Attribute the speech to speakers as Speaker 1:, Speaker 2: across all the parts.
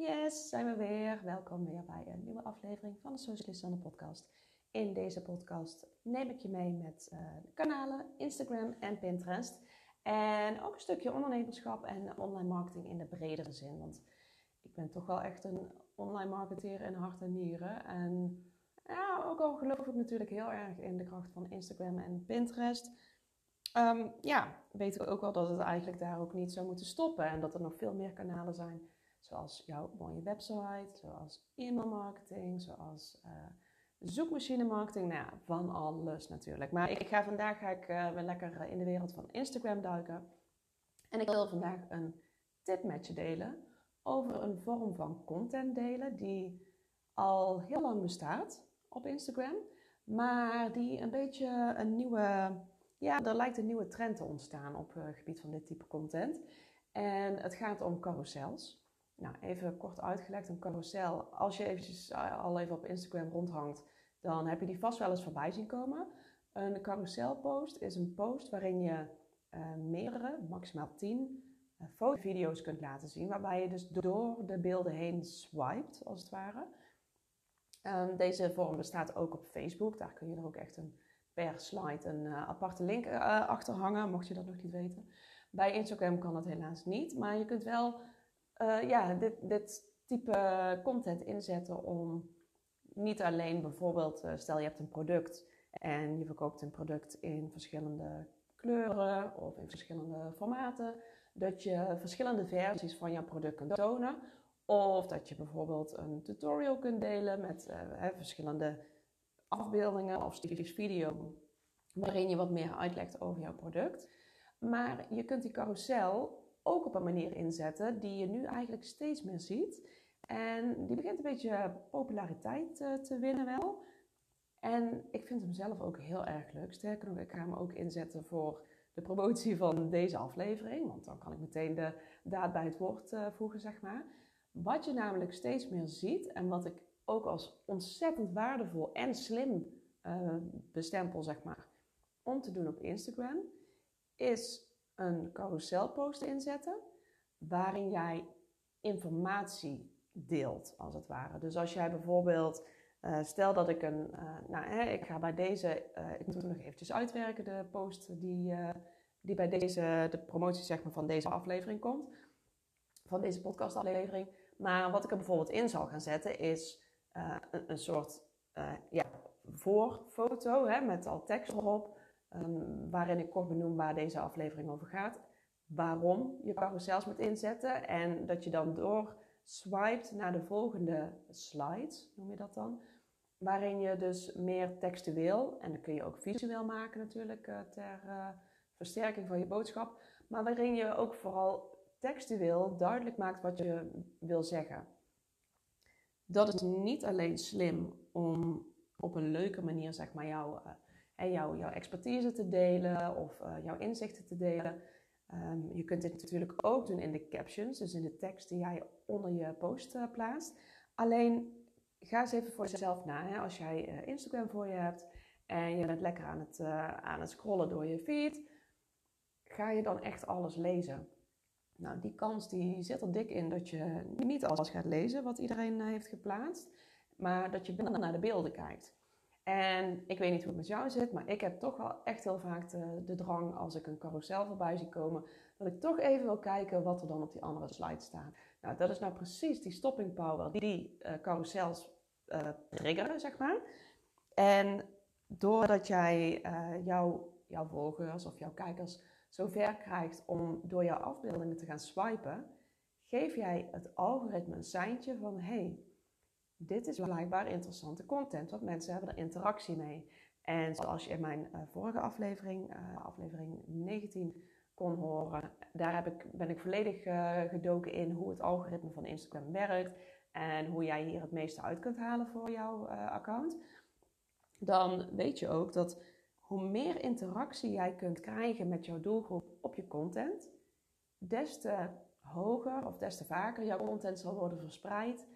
Speaker 1: Yes, zijn we weer. Welkom weer bij een nieuwe aflevering van de Socialist de podcast. In deze podcast neem ik je mee met uh, kanalen Instagram en Pinterest. En ook een stukje ondernemerschap en online marketing in de bredere zin. Want ik ben toch wel echt een online marketeer in hart en nieren. En ja, ook al geloof ik natuurlijk heel erg in de kracht van Instagram en Pinterest. Um, ja, weet ik ook wel dat het eigenlijk daar ook niet zou moeten stoppen. En dat er nog veel meer kanalen zijn Zoals jouw mooie website, zoals e-mail marketing, zoals uh, zoekmachine marketing. Nou ja, van alles natuurlijk. Maar ik ga vandaag ga ik, uh, weer lekker in de wereld van Instagram duiken. En ik wil vandaag een tip met je delen over een vorm van content delen die al heel lang bestaat op Instagram. Maar die een beetje een nieuwe, ja, er lijkt een nieuwe trend te ontstaan op het gebied van dit type content. En het gaat om carousels. Nou, even kort uitgelegd, een carousel. Als je eventjes eh, al even op Instagram rondhangt, dan heb je die vast wel eens voorbij zien komen. Een carouselpost is een post waarin je uh, meerdere, maximaal 10 uh, fotovideo's kunt laten zien, waarbij je dus door de beelden heen swipet, als het ware. Um, deze vorm bestaat ook op Facebook. Daar kun je er ook echt een, per slide een aparte link achter hangen, mocht je dat nog niet weten. Bij Instagram kan dat helaas niet, maar je kunt wel uh, ja, dit, dit type content inzetten om niet alleen bijvoorbeeld, uh, stel je hebt een product en je verkoopt een product in verschillende kleuren of in verschillende formaten, dat je verschillende versies van jouw product kunt tonen. Of dat je bijvoorbeeld een tutorial kunt delen met hè, verschillende afbeeldingen of stukjes video waarin je wat meer uitlegt over jouw product. Maar je kunt die carousel ook op een manier inzetten die je nu eigenlijk steeds meer ziet. En die begint een beetje populariteit uh, te winnen wel. En ik vind hem zelf ook heel erg leuk. Sterker nog, ik ga hem ook inzetten voor de promotie van deze aflevering. Want dan kan ik meteen de daad bij het woord uh, voegen, zeg maar. Wat je namelijk steeds meer ziet en wat ik ook als ontzettend waardevol en slim uh, bestempel, zeg maar, om te doen op Instagram, is een carouselpost inzetten waarin jij informatie deelt, als het ware. Dus als jij bijvoorbeeld, uh, stel dat ik een, uh, nou hè, ik ga bij deze, uh, ik moet nog eventjes uitwerken, de post die, die bij deze, de promotie zeg maar van deze aflevering komt, van deze podcastaflevering. Maar wat ik er bijvoorbeeld in zal gaan zetten is een, een, soort ja, voorfoto hè, met al tekst erop. Um, waarin ik kort benoem waar deze aflevering over gaat. Waarom je carousels moet inzetten. En dat je dan door swipet naar de volgende slides, noem je dat dan. Waarin je dus meer textueel, en dat kun je ook visueel maken natuurlijk uh, ter uh, versterking van je boodschap. Maar waarin je ook vooral textueel duidelijk maakt wat je wil zeggen. Dat is niet alleen slim om op een leuke manier zeg maar jouw uh, en jouw, jouw expertise te delen of uh, jouw inzichten te delen. Um, je kunt dit natuurlijk ook doen in de captions, dus in de tekst die jij onder je post uh, plaatst. Alleen ga eens even voor jezelf na. Hè? Als jij uh, Instagram voor je hebt en je bent lekker aan het, aan het scrollen door je feed, ga je dan echt alles lezen? Nou, die kans die zit er dik in dat je niet alles gaat lezen wat iedereen heeft geplaatst, maar dat je naar de beelden kijkt. En ik weet niet hoe het met jou zit, maar ik heb toch wel echt heel vaak de, drang als ik een carousel voorbij zie komen, dat ik toch even wil kijken wat er dan op die andere slide staat. Nou, dat is nou precies die stopping power die die uh, carousels uh, triggeren, zeg maar. En doordat jij uh, jouw, jouw volgers of jouw kijkers zover krijgt om door jouw afbeeldingen te gaan swipen, geef jij het algoritme een seintje van hey, dit is blijkbaar interessante content, want mensen hebben er interactie mee. En zoals je in mijn uh, vorige aflevering, uh, aflevering 19, kon horen, daar heb ik, ben ik volledig uh, gedoken in hoe het algoritme van Instagram werkt en hoe jij hier het meeste uit kunt halen voor jouw account. Dan weet je ook dat hoe meer interactie jij kunt krijgen met jouw doelgroep op je content, des te hoger of des te vaker jouw content zal worden verspreid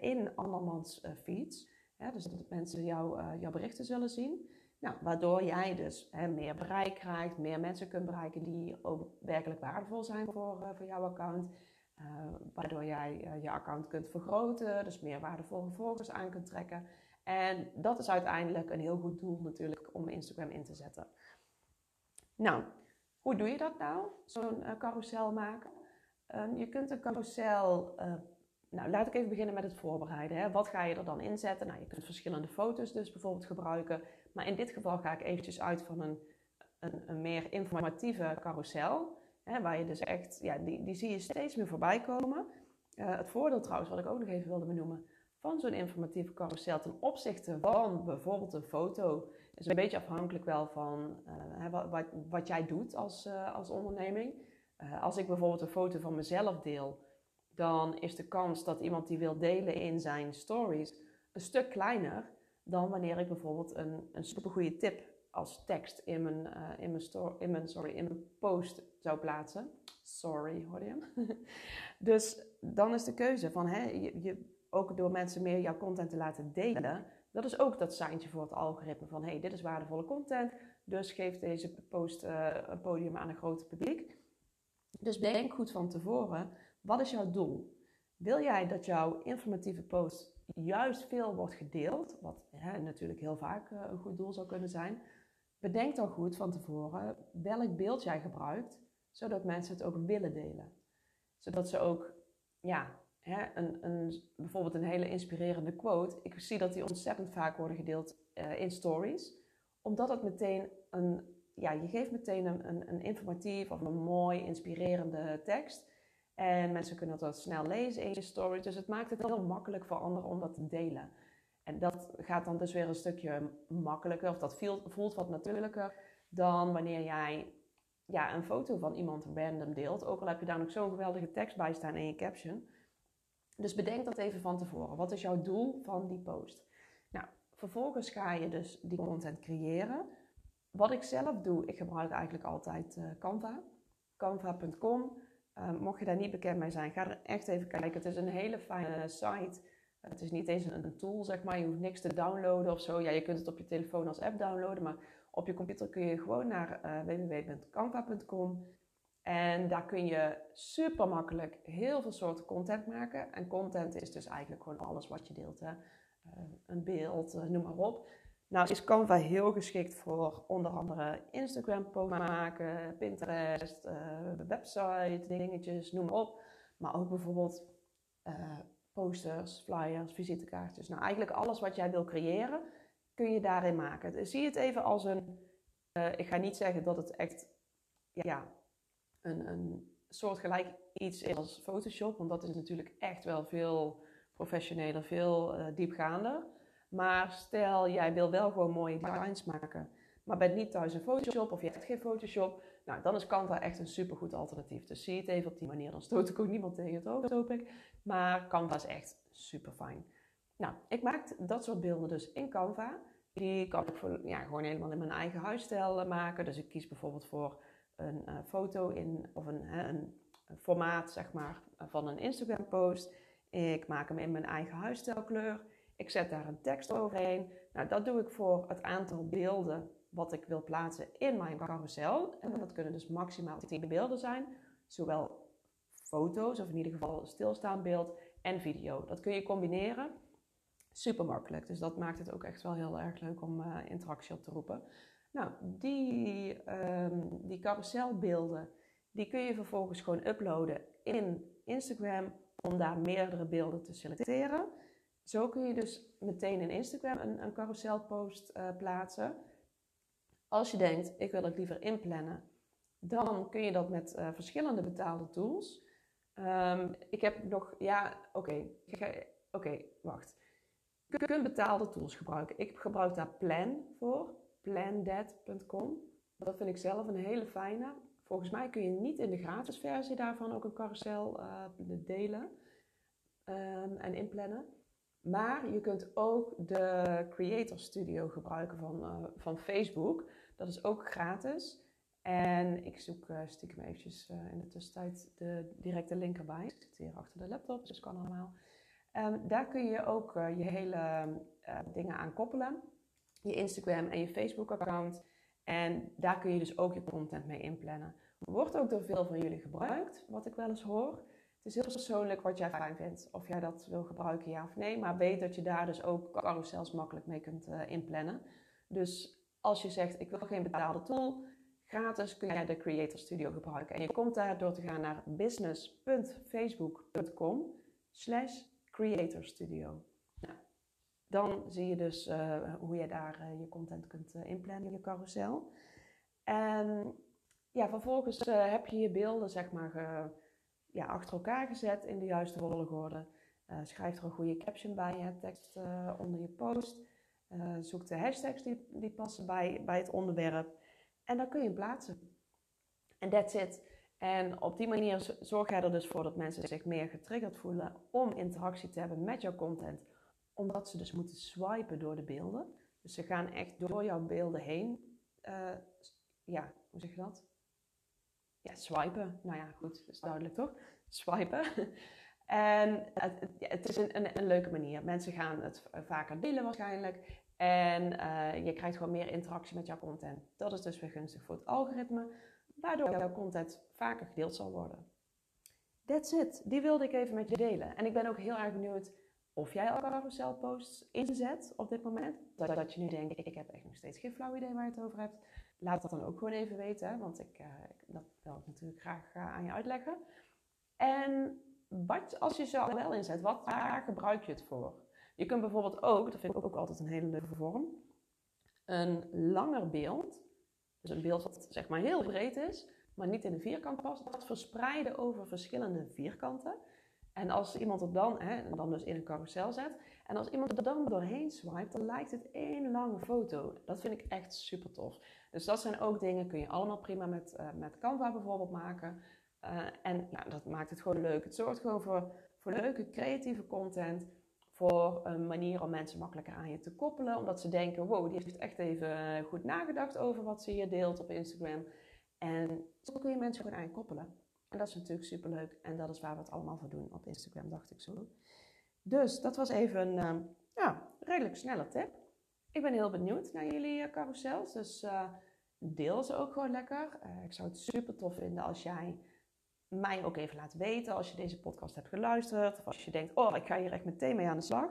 Speaker 1: in andermans uh, feeds. dus dat mensen uh, jouw berichten zullen zien. Nou, waardoor jij dus meer bereik krijgt, meer mensen kunt bereiken die ook werkelijk waardevol zijn voor, voor jouw account. waardoor jij je account kunt vergroten, dus meer waardevolle volgers aan kunt trekken. En dat is uiteindelijk een heel goed doel natuurlijk om Instagram in te zetten. Nou, hoe doe je dat nou, zo'n carousel maken? Ehm, je kunt een carousel nou, laat ik even beginnen met het voorbereiden. Hè. Wat ga je er dan inzetten? Nou, je kunt verschillende foto's dus bijvoorbeeld gebruiken. Maar in dit geval ga ik eventjes uit van een, een, een meer informatieve carousel. Hè, waar je dus echt, ja, die, die zie je steeds meer voorbij komen. Uh, het voordeel trouwens, wat ik ook nog even wilde benoemen, van zo'n informatieve carousel ten opzichte van bijvoorbeeld een foto, is een beetje afhankelijk wel van uh, wat, wat, wat, jij doet als, uh, als onderneming. als ik bijvoorbeeld een foto van mezelf deel, dan is de kans dat iemand die wil delen in zijn stories een stuk kleiner dan wanneer ik bijvoorbeeld een, een supergoeie tip als tekst in mijn, uh, in, mijn story, in, mijn, sorry, in mijn post zou plaatsen. Sorry, hoorde je hem? dus dan is de keuze van, hè, je, ook door mensen meer jouw content te laten delen, dat is ook dat seintje voor het algoritme van, hey, dit is waardevolle content, dus geef deze post uh, een podium aan een groter publiek. Dus denk goed van tevoren wat is jouw doel? Wil jij dat jouw informatieve post juist veel wordt gedeeld, wat hè, natuurlijk heel vaak uh, een goed doel zou kunnen zijn? Bedenk dan goed van tevoren welk beeld jij gebruikt, zodat mensen het ook willen delen. Zodat ze ook, ja, hè, een, een, bijvoorbeeld een hele inspirerende quote. Ik zie dat die ontzettend vaak worden gedeeld uh, in stories, omdat het meteen een, ja, je geeft meteen een, een, een informatief of een mooi, inspirerende tekst en mensen kunnen dat snel lezen in je story. Dus het maakt het heel makkelijk voor anderen om dat te delen. En dat gaat dan dus weer een stukje makkelijker, of dat voelt wat natuurlijker dan wanneer jij ja, een foto van iemand random deelt. Ook al heb je daar nog zo'n geweldige tekst bij staan in je caption. Dus bedenk dat even van tevoren. Wat is jouw doel van die post? Nou, vervolgens ga je dus die content creëren. Wat ik zelf doe, ik gebruik eigenlijk altijd uh, Canva. Canva.com. Ehm, mocht je daar niet bekend mee zijn, ga er echt even kijken. Het is een hele fijne site. Het is niet eens een, tool, zeg maar. Je hoeft niks te downloaden of zo. Ja, je kunt het op je telefoon als app downloaden, maar op je computer kun je gewoon naar uh, www.canva.com. En daar kun je super makkelijk heel veel soorten content maken. En content is dus eigenlijk gewoon alles wat je deelt. Hè? Uh, een beeld, noem maar op. Nou is Canva heel geschikt voor onder andere Instagram posts maken, Pinterest, uh, website, dingetjes, noem maar op. Maar ook bijvoorbeeld uh, posters, flyers, visitekaartjes. Nou, eigenlijk alles wat jij wil creëren, kun je daarin maken. Dus zie het even als een, uh, ik ga niet zeggen dat het echt ja, een, een soortgelijk iets is als Photoshop, want dat is natuurlijk echt wel veel professioneler, veel diepgaander. Maar stel, jij wil wel gewoon mooie designs maken, maar bent niet thuis in Photoshop of je hebt geen Photoshop, nou, dan is Canva echt een supergoed alternatief. Dus zie het even op die manier. Dan stoot ik ook niemand tegen het hoop ik. Maar Canva is echt super fijn. Nou, ik maak dat soort beelden dus in Canva. Die kan ik voor, ja, gewoon helemaal in mijn eigen huisstijl eh, maken. Dus ik kies bijvoorbeeld voor een uh, foto in, of een, uh, een, formaat zeg maar, van een Instagram post. Ik maak hem in mijn eigen huisstijlkleur. Ik zet daar een tekst overheen. Nou, dat doe ik voor het aantal beelden wat ik wil plaatsen in mijn carousel. En dat kunnen dus maximaal 10 beelden zijn. Zowel foto's, of in ieder geval stilstaand beeld, en video. Dat kun je combineren. Super makkelijk. Dus dat maakt het ook echt wel heel erg leuk om uh, interactie op te roepen. Nou, die, um, die carouselbeelden, die kun je vervolgens gewoon uploaden in Instagram om daar meerdere beelden te selecteren. Zo kun je dus meteen in Instagram een, een carouselpost uh, plaatsen. Als je denkt, ik wil het liever inplannen, dan kun je dat met uh, verschillende betaalde tools. Um, ik heb nog, ja, oké, oké, wacht. Je kunt betaalde tools gebruiken. Ik gebruik daar Plan voor, planthat.com. Dat vind ik zelf een hele fijne. Volgens mij kun je niet in de gratis versie daarvan ook een carousel uh, delen um, en inplannen. Maar je kunt ook de Creator Studio gebruiken van, uh, van Facebook. Dat is ook gratis. En ik zoek uh, stiekem eventjes uh, in de tussentijd de directe link erbij. Ik zit hier achter de laptop, dus kan allemaal. Um, daar kun je ook je hele dingen aan koppelen. Je Instagram en je Facebook account. En daar kun je dus ook je content mee inplannen. Wordt ook door veel van jullie gebruikt, wat ik wel eens hoor. Is heel persoonlijk wat jij fijn vindt. Of jij dat wil gebruiken, ja of nee. Maar weet dat je daar dus ook carousels makkelijk mee kunt uh, inplannen. Dus als je zegt, ik wil geen betaalde tool, gratis kun jij de Creator Studio gebruiken. En je komt daar door te gaan naar business.facebook.com slash Creator Studio. Nou, dan zie je dus uh, hoe je daar uh, je content kunt inplannen, je carousel. En ja, vervolgens heb je je beelden zeg maar ja, achter elkaar gezet in de juiste volgorde. schrijf er een goede caption bij, je tekst onder je post. zoek de hashtags die, die passen bij, bij het onderwerp. En dan kun je plaatsen. En that's it. En op die manier zorg jij er dus voor dat mensen zich meer getriggerd voelen om interactie te hebben met jouw content. Omdat ze dus moeten swipen door de beelden. Dus ze gaan echt door jouw beelden heen. Uh, ja, hoe zeg je dat? Ja, swipen. Nou ja, goed, dat is duidelijk toch? Swipen. en het, is een, een, een, leuke manier. Mensen gaan het vaker delen waarschijnlijk. En uh, je krijgt gewoon meer interactie met jouw content. Dat is dus weer gunstig voor het algoritme waardoor jouw content vaker gedeeld zal worden. That's it. Die wilde ik even met je delen. En ik ben ook heel erg benieuwd of jij al carousel posts inzet op dit moment. Dat, dat je nu denkt, ik heb echt nog steeds geen flauw idee waar je het over hebt. Laat dat dan ook gewoon even weten, want ik, uh, dat wil ik natuurlijk graag uh, aan je uitleggen. En wat als je ze al wel inzet, wat, waar gebruik je het voor? Je kunt bijvoorbeeld ook, dat vind ik ook altijd een hele leuke vorm, een langer beeld dus een beeld wat zeg maar heel breed is, maar niet in een vierkant past. Dat verspreiden over verschillende vierkanten. En als iemand er dan, hè, dan dus in een carousel zet, en als iemand er dan doorheen swipe, dan lijkt het één lange foto. Dat vind ik echt super tof. Dus dat zijn ook dingen, kun je allemaal prima met, uh, met Canva bijvoorbeeld maken. Uh, en nou, dat maakt het gewoon leuk. Het zorgt gewoon voor, voor leuke, creatieve content voor een manier om mensen makkelijker aan je te koppelen. Omdat ze denken, wow, die heeft echt even eh, goed nagedacht over wat ze hier deelt op Instagram. En zo kun je mensen gewoon aan je koppelen. En dat is natuurlijk superleuk. En dat is waar we het allemaal voor doen op Instagram, dacht ik zo. Dus dat was even een ja, redelijk snelle tip. Ik ben heel benieuwd naar jullie uh, carousels. Dus deel ze ook gewoon lekker. ik zou het super tof vinden als jij mij ook even laten weten als je deze podcast hebt geluisterd. Of als je denkt, oh, ik ga hier echt meteen mee aan de slag.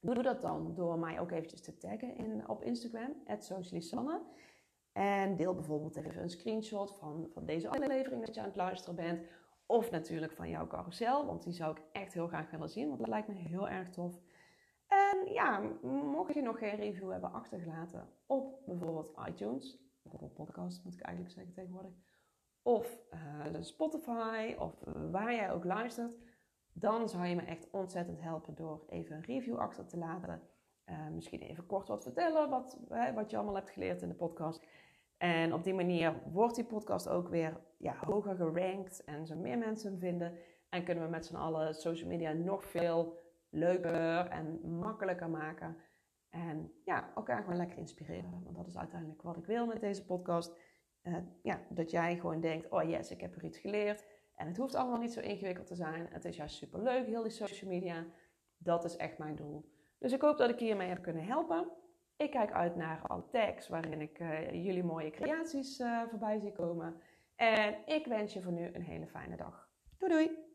Speaker 1: Doe dat dan door mij ook eventjes te taggen in, op Instagram, @socialisanne. En deel bijvoorbeeld even een screenshot van, van deze aflevering dat je aan het luisteren bent. Of natuurlijk van jouw carousel, want die zou ik echt heel graag willen zien, want dat lijkt me heel erg tof. En ja, mocht je nog geen review hebben achtergelaten op bijvoorbeeld iTunes, op podcast moet ik eigenlijk zeggen tegenwoordig, of uh, Spotify of waar jij ook luistert, dan zou je me echt ontzettend helpen door even een review achter te laten. Uh, misschien even kort wat vertellen wat, wat je allemaal hebt geleerd in de podcast. En op die manier wordt die podcast ook weer ja, hoger gerankt en zo meer mensen vinden. En kunnen we met z'n allen social media nog veel leuker en makkelijker maken. Ja, elkaar gewoon lekker inspireren. Want dat is uiteindelijk wat ik wil met deze podcast. Uh, ja, dat jij gewoon denkt, oh yes, ik heb er iets geleerd. En het hoeft allemaal niet zo ingewikkeld te zijn. Het is juist super leuk, heel die social media. Dat is echt mijn doel. Dus ik hoop dat ik hiermee heb kunnen helpen. Ik kijk uit naar alle tags waarin ik uh, jullie mooie creaties uh, voorbij zie komen. En ik wens je voor nu een hele fijne dag. Doei doei!